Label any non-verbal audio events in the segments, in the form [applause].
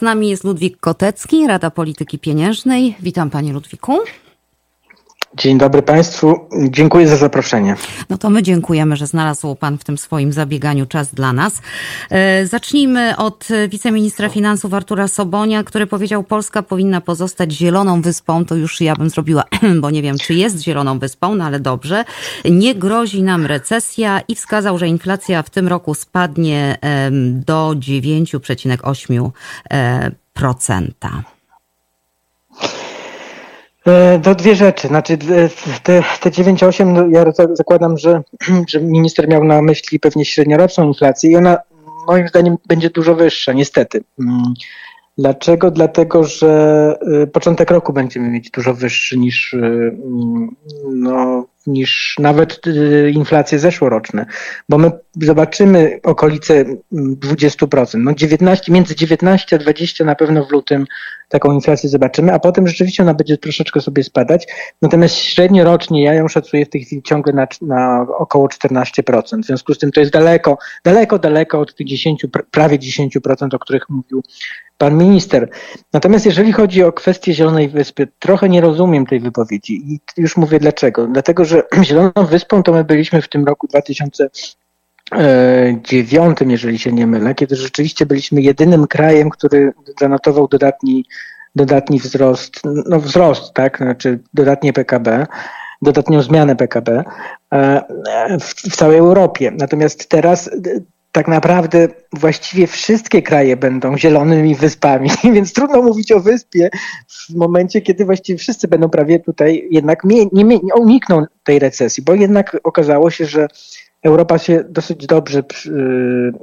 Z nami jest Ludwik Kotecki, Rada Polityki Pieniężnej. Witam Panie Ludwiku. Dzień dobry Państwu. Dziękuję za zaproszenie. No to my dziękujemy, że znalazł Pan w tym swoim zabieganiu czas dla nas. E, zacznijmy od wiceministra finansów Artura Sobonia, który powiedział, Polska powinna pozostać zieloną wyspą. To już ja bym zrobiła, [clears throat] bo nie wiem, czy jest zieloną wyspą, no ale dobrze. Nie grozi nam recesja i wskazał, że inflacja w tym roku spadnie do 9,8%. To dwie rzeczy. Znaczy, te, te 9,8, no ja zakładam, że, [clears throat] że minister miał na myśli pewnie średnioroczną inflację i ona moim zdaniem będzie dużo wyższa, niestety. Mm. Dlaczego? Dlatego, że y, początek roku będziemy mieć dużo wyższy niż, y, mm, no, niż nawet y, inflacje zeszłoroczne, bo my zobaczymy okolice 20%, mm, no 19, między 19 a 20 na pewno w lutym taką inflację zobaczymy, a potem rzeczywiście ona będzie troszeczkę sobie spadać, natomiast średnio rocznie ja ją szacuję w tej chwili ciągle na, na około 14%, w związku z tym to jest daleko, daleko, daleko od tych 10, prawie 10%, o których mówił pan minister. Natomiast jeżeli chodzi o kwestię Zielonej Wyspy, trochę nie rozumiem tej wypowiedzi i już mówię dlaczego. Dlatego, że [clears throat] Zieloną Wyspą to my byliśmy w tym roku 2009, jeżeli się nie mylę, kiedy rzeczywiście byliśmy jedynym krajem, który zanotował dodatni, dodatni wzrost, no wzrost, tak, znaczy dodatnie PKB dodatnią zmianę PKB e, w, w całej Europie. Natomiast teraz tak naprawdę właściwie wszystkie kraje będą zielonymi wyspami, [laughs] więc trudno mówić o wyspie w momencie, kiedy właściwie wszyscy będą prawie tutaj jednak nie, nie, unikną tej recesji, bo jednak okazało się, że Europa się dosyć dobrze y,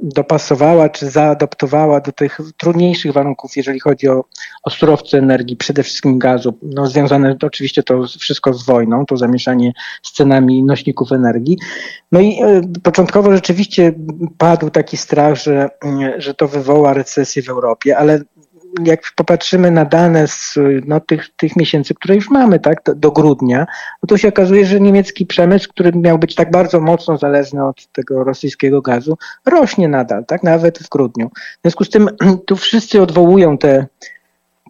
dopasowała czy zaadoptowała do tych trudniejszych warunków, jeżeli chodzi o, o surowce energii, przede wszystkim gazu. No, związane oczywiście to wszystko z wojną, to zamieszanie z cenami nośników energii. No i y, początkowo rzeczywiście padł taki strach, że, y, że to wywoła recesję w Europie, ale jak popatrzymy na dane z no, tych, tych miesięcy, które już mamy, tak, do, grudnia, no to się okazuje, że niemiecki przemysł, który miał być tak bardzo mocno zależny od tego rosyjskiego gazu, rośnie nadal, tak, nawet w grudniu. W związku z tym [clears throat] tu wszyscy odwołują te,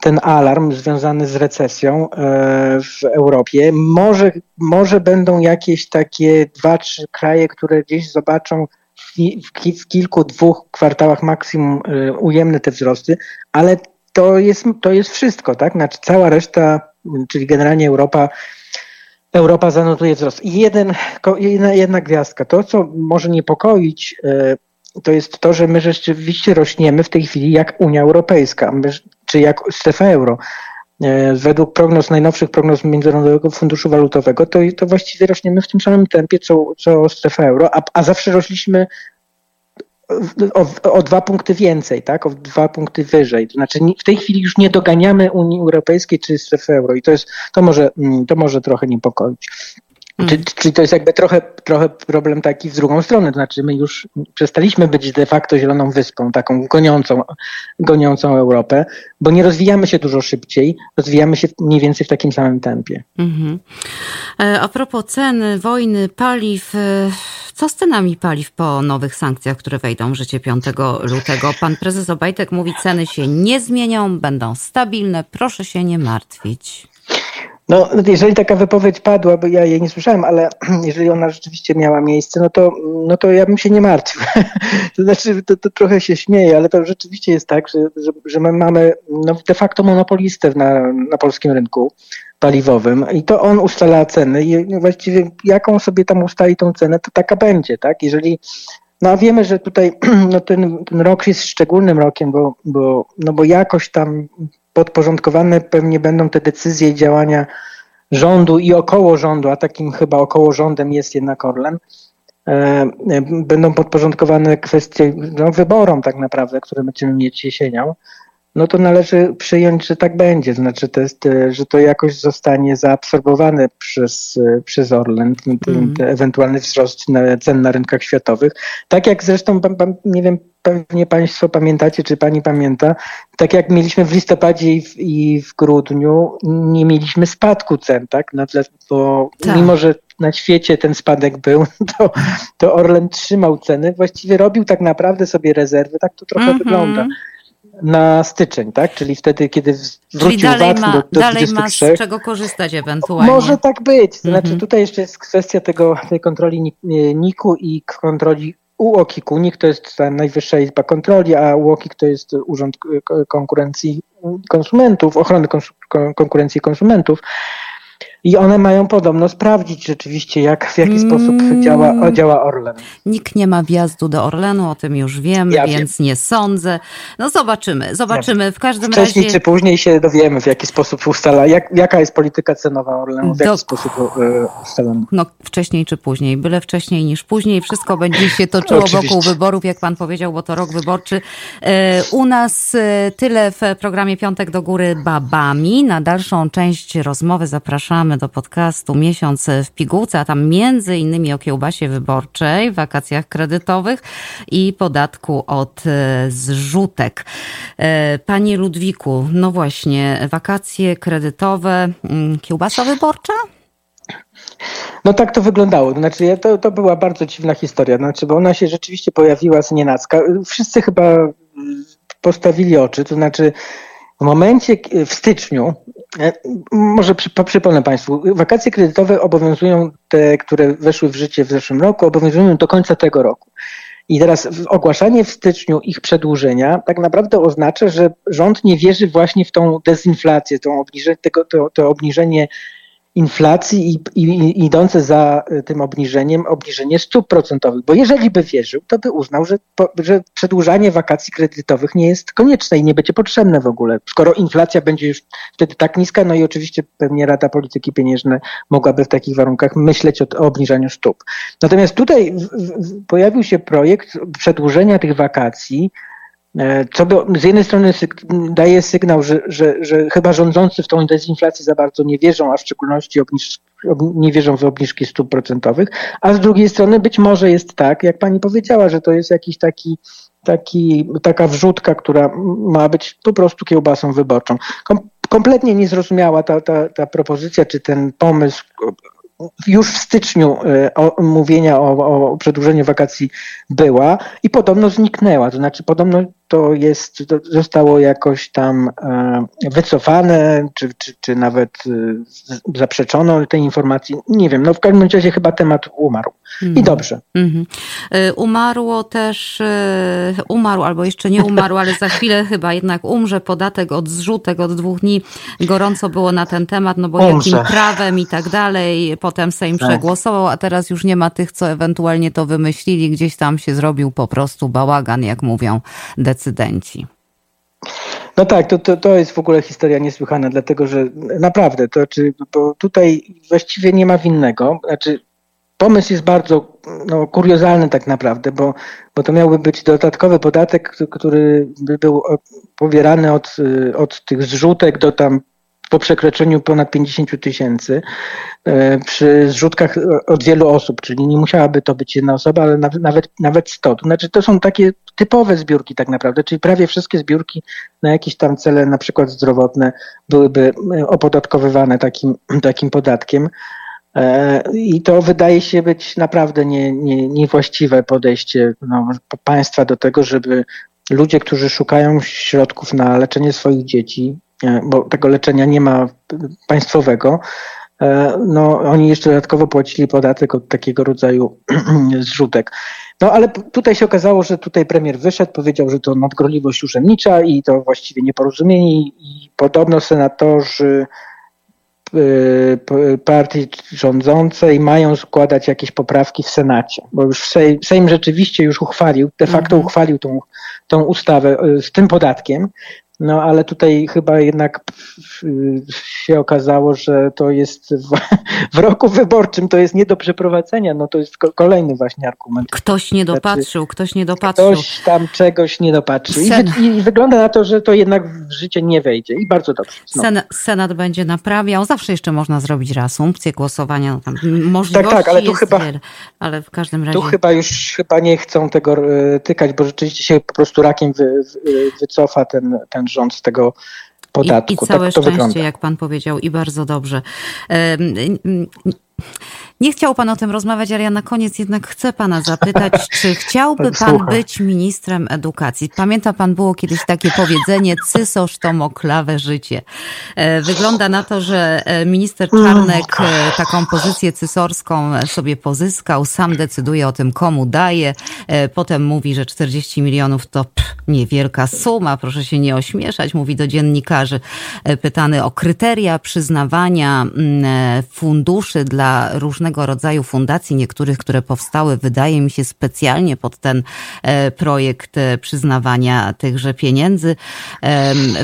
ten alarm związany z recesją e, w Europie. Może, może będą jakieś takie dwa, trzy kraje, które gdzieś zobaczą w, kilku, dwóch kwartałach maksimum e, ujemne te wzrosty, ale to jest, to jest wszystko, tak? Znaczy cała reszta, czyli generalnie Europa, Europa zanotuje wzrost. I jeden, jedna, jedna gwiazdka. To, co może niepokoić, e, to jest to, że my rzeczywiście rośniemy w tej chwili jak Unia Europejska, czy jak strefa euro. E, według prognoz, najnowszych prognoz Międzynarodowego Funduszu Walutowego, to, to właściwie rośniemy w tym samym tempie, co, co strefa euro, a, a zawsze rośliśmy o, o, dwa punkty więcej, tak? O dwa punkty wyżej. To znaczy w tej chwili już nie doganiamy Unii Europejskiej czy strefy euro i to jest, to może, mm, to może trochę niepokoić. Mm. Czyli to jest jakby trochę, trochę problem taki w drugą stronę, to znaczy my już przestaliśmy być de facto zieloną wyspą, taką goniącą, goniącą Europę, bo nie rozwijamy się dużo szybciej, rozwijamy się mniej więcej w takim samym tempie. Mhm. E, a propos ceny, wojny, paliw, e, co z cenami paliw po nowych sankcjach, które wejdą w życie 5 lutego? Pan prezes Obajtek mówi, ceny się nie zmienią, będą stabilne, proszę się nie martwić. No, jeżeli taka wypowiedź padła, bo ja jej nie słyszałem, ale [clears throat] jeżeli ona rzeczywiście miała miejsce, no to, no to ja bym się nie martwił. [laughs] to znaczy, to, to trochę się śmieję, ale to rzeczywiście jest tak, że, że, że my mamy no, de facto monopolistę na, na polskim rynku paliwowym i to on ustala ceny i właściwie jaką sobie tam ustali tą cenę, to taka będzie, tak? Jeżeli no a wiemy, że tutaj [clears throat] no ten, ten rok jest szczególnym rokiem, bo, bo, no bo jakoś tam podporządkowane pewnie będą te decyzje i działania rządu i około rządu, a takim chyba około rządem jest jednak Orlen, e, e, będą podporządkowane kwestie no, wyborom tak naprawdę, które będziemy mieć jesienią no to należy przyjąć, że tak będzie. Znaczy, to jest, e, że to jakoś zostanie zaabsorbowane przez, e, przez Orlen, ten, mm. ten ewentualny wzrost cen na rynkach światowych. Tak jak zresztą, nie wiem, pewnie Państwo pamiętacie, czy Pani pamięta, tak jak mieliśmy w listopadzie i w, i w grudniu, nie mieliśmy spadku cen, tak? Na tle, bo tak. mimo, że na świecie ten spadek był, [laughs] to, to Orlen trzymał ceny, właściwie robił tak naprawdę sobie rezerwy, tak to trochę mm -hmm. wygląda. Na styczeń, tak? Czyli wtedy, kiedy wrócił Czyli dalej VAT ma, do, do dalej 23. ma z czego korzystać ewentualnie. Może tak być. Znaczy Mhm. tutaj jeszcze jest kwestia tego, tej kontroli Ni- NIK-u i kontroli UOKiK-u. NIK to jest ta najwyższa izba kontroli, a UOKiK to jest Urząd Konkurencji Konsumentów, Ochrony Konkurencji Konsumentów. I one mają podobno sprawdzić rzeczywiście, jak, w jaki Mm. sposób działa, działa Orlen. Nikt nie ma wjazdu do Orlenu, o tym już wiemy, Ja wiem. więc nie sądzę. No zobaczymy, zobaczymy. W każdym Wcześniej razie czy później się dowiemy, w jaki sposób ustala, jak, jaka jest polityka cenowa Orlenu, w jaki Dok- sposób e, ustalona. No, wcześniej czy później, byle wcześniej niż później. Wszystko będzie się toczyło [laughs] Oczywiście. wokół wyborów, jak pan powiedział, bo to rok wyborczy. E, U nas e, tyle w programie Piątek do Góry babami. Na dalszą część rozmowy zapraszamy do podcastu Miesiąc w pigułce, a tam między innymi o kiełbasie wyborczej, wakacjach kredytowych i podatku od e, zrzutek. E, Panie Ludwiku, no właśnie, wakacje kredytowe, mm, kiełbasa wyborcza? No tak to wyglądało. Znaczy, to, to była bardzo dziwna historia, znaczy, bo ona się rzeczywiście pojawiła z nienacka. Wszyscy chyba postawili oczy, to znaczy w momencie, w styczniu, e, może przy, po- przypomnę Państwu, wakacje kredytowe obowiązują te, które weszły w życie w zeszłym roku, obowiązują do końca tego roku. I teraz ogłaszanie w styczniu ich przedłużenia tak naprawdę oznacza, że rząd nie wierzy właśnie w tą dezinflację, tą tego, to, to obniżenie inflacji i, i, idące za y, tym obniżeniem, obniżenie stóp procentowych. Bo jeżeli by wierzył, to by uznał, że, po, że przedłużanie wakacji kredytowych nie jest konieczne i nie będzie potrzebne w ogóle. Skoro inflacja będzie już wtedy tak niska, no i oczywiście pewnie Rada Polityki Pieniężnej mogłaby w takich warunkach myśleć o, o obniżaniu stóp. Natomiast tutaj w, w, pojawił się projekt przedłużenia tych wakacji, E, Co do, z jednej strony daje sygnał, że, że, że chyba rządzący w tą dezinflację za bardzo nie wierzą, a w szczególności obniż, ob, nie wierzą w obniżki stóp procentowych, a z drugiej strony być może jest tak, jak pani powiedziała, że to jest jakiś taki, taki taka wrzutka, która ma być po prostu kiełbasą wyborczą. Kom, kompletnie niezrozumiała ta, ta, ta propozycja, czy ten pomysł już w styczniu e, o, mówienia o, o przedłużeniu wakacji była i podobno zniknęła. To znaczy, podobno to jest, to zostało jakoś tam e, wycofane, czy, czy, czy nawet e, zaprzeczono tej informacji. Nie wiem, no w każdym razie chyba temat umarł. I dobrze. Mhm. Y, Umarło też, umarł albo jeszcze nie umarł, ale za chwilę [laughs] chyba jednak umrze podatek od zrzutek od dwóch dni. Gorąco było na ten temat, no bo Umrze. jakim prawem i tak dalej. Potem Sejm Tak. przegłosował, a teraz już nie ma tych, co ewentualnie to wymyślili. Gdzieś tam się zrobił po prostu bałagan, jak mówią decydenci. No tak, to, to, to jest w ogóle historia niesłychana, dlatego że naprawdę, to czy, bo tutaj właściwie nie ma winnego. Znaczy, pomysł jest bardzo no, kuriozalny tak naprawdę, bo, bo to miałby być dodatkowy podatek, który by był pobierany od, y, od tych zrzutek do tam po przekroczeniu ponad 50 tysięcy e, przy zrzutkach od wielu osób, czyli nie musiałaby to być jedna osoba, ale nawet, nawet, nawet 100. To znaczy to są takie typowe zbiórki tak naprawdę, czyli prawie wszystkie zbiórki na jakieś tam cele, na przykład zdrowotne, byłyby e, opodatkowywane takim, [clears throat] takim podatkiem. E, I to wydaje się być naprawdę nie, nie, niewłaściwe podejście no, państwa do tego, żeby ludzie, którzy szukają środków na leczenie swoich dzieci, bo tego leczenia nie ma państwowego, e, no oni jeszcze dodatkowo płacili podatek od takiego rodzaju [clears throat] zrzutek. No ale tutaj się okazało, że tutaj premier wyszedł, powiedział, że to nadgorliwość urzędnicza i to właściwie nieporozumienie i, podobno senatorzy p- partii rządzącej mają składać jakieś poprawki w Senacie, bo już Sejm, Sejm rzeczywiście już uchwalił, de facto Mhm. uchwalił tą, tą ustawę z tym podatkiem, no ale tutaj chyba jednak y, się okazało, że to jest w, [laughs] w roku wyborczym, to jest nie do przeprowadzenia, no to jest ko- kolejny właśnie argument. Ktoś nie dopatrzył, ktoś nie dopatrzył. Znaczy, Ktoś tam czegoś nie dopatrzył. I, wy, I wygląda na to, że to jednak w życie nie wejdzie. I bardzo dobrze. No. Sen, Senat będzie naprawiał. Zawsze jeszcze można zrobić reasumpcję głosowania. No tam możliwości tak, ale tu chyba- wiele, ale w każdym razie... Tu chyba już chyba nie chcą tego e, tykać, bo rzeczywiście się po prostu rakiem wy, wy, wycofa ten, ten rząd z tego podatku. I, i całe tak to szczęście, wygląda. jak pan powiedział, i bardzo dobrze. Nie chciał pan o tym rozmawiać, ale ja na koniec jednak chcę pana zapytać, [laughs] czy chciałby pan być ministrem edukacji? Pamięta pan, było kiedyś takie powiedzenie, cysosz to moklawe życie. E, wygląda na to, że e, minister Czarnek e, taką pozycję cysorską sobie pozyskał, sam decyduje o tym, komu daje. Potem mówi, że 40 milionów to pff, niewielka suma, proszę się nie ośmieszać, mówi do dziennikarzy. Pytany o kryteria przyznawania mm, funduszy dla różnego rodzaju fundacji, niektórych, które powstały, wydaje mi się, specjalnie pod ten projekt przyznawania tychże pieniędzy.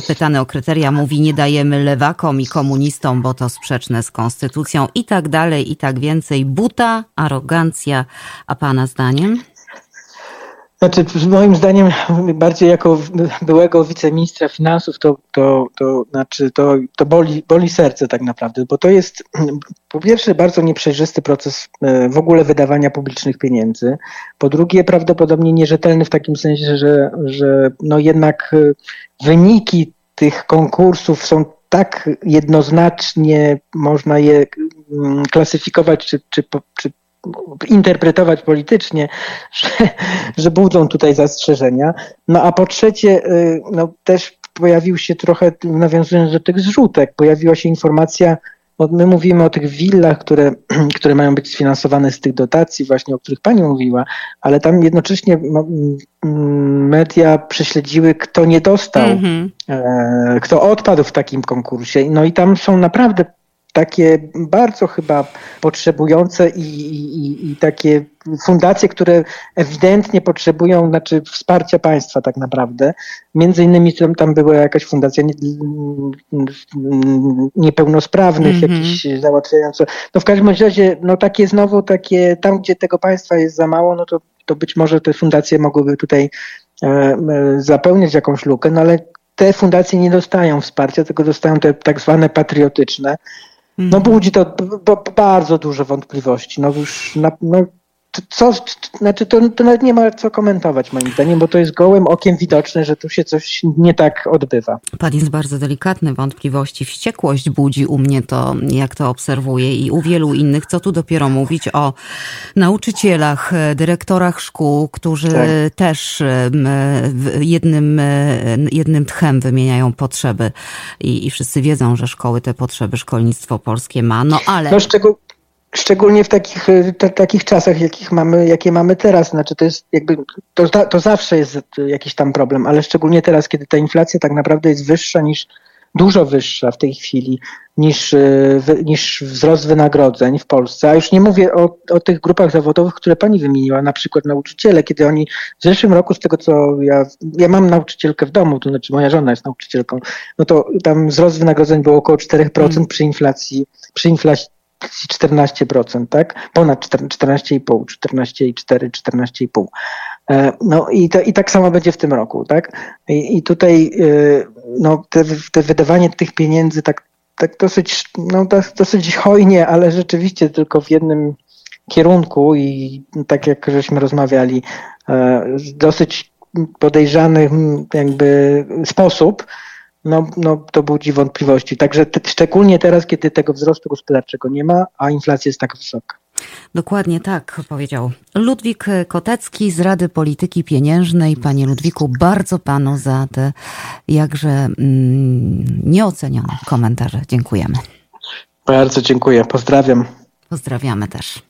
Pytany o kryteria mówi, nie dajemy lewakom i komunistom, bo to sprzeczne z konstytucją i tak dalej, i tak więcej. Buta, arogancja, a pana zdaniem? Znaczy, moim zdaniem, bardziej jako byłego wiceministra finansów, to, to, to, znaczy, to, to boli, boli serce tak naprawdę, bo to jest [clears throat] po pierwsze bardzo nieprzejrzysty proces e, w ogóle wydawania publicznych pieniędzy. Po drugie, prawdopodobnie nierzetelny w takim sensie, że, że no jednak e, wyniki tych konkursów są tak jednoznacznie, można je mm, klasyfikować czy, czy, czy interpretować politycznie, że, że budzą tutaj zastrzeżenia. No a po trzecie, y, no też pojawił się trochę, nawiązując do tych zrzutek, pojawiła się informacja, my mówimy o tych willach, które, [clears throat] które mają być sfinansowane z tych dotacji, właśnie o których Pani mówiła, ale tam jednocześnie media prześledziły, kto nie dostał, mm -hmm. kto odpadł w takim konkursie. No i tam są naprawdę takie bardzo chyba potrzebujące i, i, i, takie fundacje, które ewidentnie potrzebują znaczy wsparcia państwa tak naprawdę. Między innymi tam, tam była jakaś fundacja nie, niepełnosprawnych, mm -hmm. jakieś załatwiające. No w każdym razie, no takie znowu takie, tam gdzie tego państwa jest za mało, no to, to być może te fundacje mogłyby tutaj e, e, zapełniać jakąś lukę, no ale te fundacje nie dostają wsparcia, tylko dostają te tak zwane patriotyczne. No budzi to bardzo duże wątpliwości. No już na, no, co, znaczy to, to nawet nie ma co komentować moim zdaniem, bo to jest gołym okiem widoczne, że tu się coś nie tak odbywa. Pan jest bardzo delikatny, wątpliwości, wściekłość budzi u mnie to, jak to obserwuję i u wielu innych, co tu dopiero mówić o nauczycielach, dyrektorach szkół, którzy tak. też jednym, jednym tchem wymieniają potrzeby i, i wszyscy wiedzą, że szkoły te potrzeby szkolnictwo polskie ma, no ale... No, szczegół, Szczególnie w takich, takich czasach, jakich mamy, jakie mamy teraz. Znaczy to jest jakby, to, to zawsze jest jakiś tam problem, ale szczególnie teraz, kiedy ta inflacja tak naprawdę jest wyższa niż, dużo wyższa w tej chwili niż, e, niż wzrost wynagrodzeń w Polsce. A już nie mówię o, o tych grupach zawodowych, które pani wymieniła, na przykład nauczyciele, kiedy oni w zeszłym roku, z tego co ja, ja mam nauczycielkę w domu, to znaczy moja żona jest nauczycielką, no to tam wzrost wynagrodzeń był około 4% mm. przy inflacji, przy inflacji 14%, tak? Ponad 14,5, 14,4, 14,5. No i, to, i tak samo będzie w tym roku, tak? I, i tutaj e, no, te, te wydawanie tych pieniędzy tak, tak dosyć, no, dosyć hojnie, ale rzeczywiście tylko w jednym kierunku i tak jak żeśmy rozmawiali, e, dosyć podejrzany jakby sposób, no, no to budzi wątpliwości. Także te, szczególnie teraz, kiedy tego wzrostu gospodarczego nie ma, a inflacja jest tak wysoka. Dokładnie tak powiedział Ludwik Kotecki z Rady Polityki Pieniężnej. Panie Ludwiku, bardzo panu za te jakże mm, nieocenione komentarze. Dziękujemy. Bardzo dziękuję. Pozdrawiam. Pozdrawiamy też.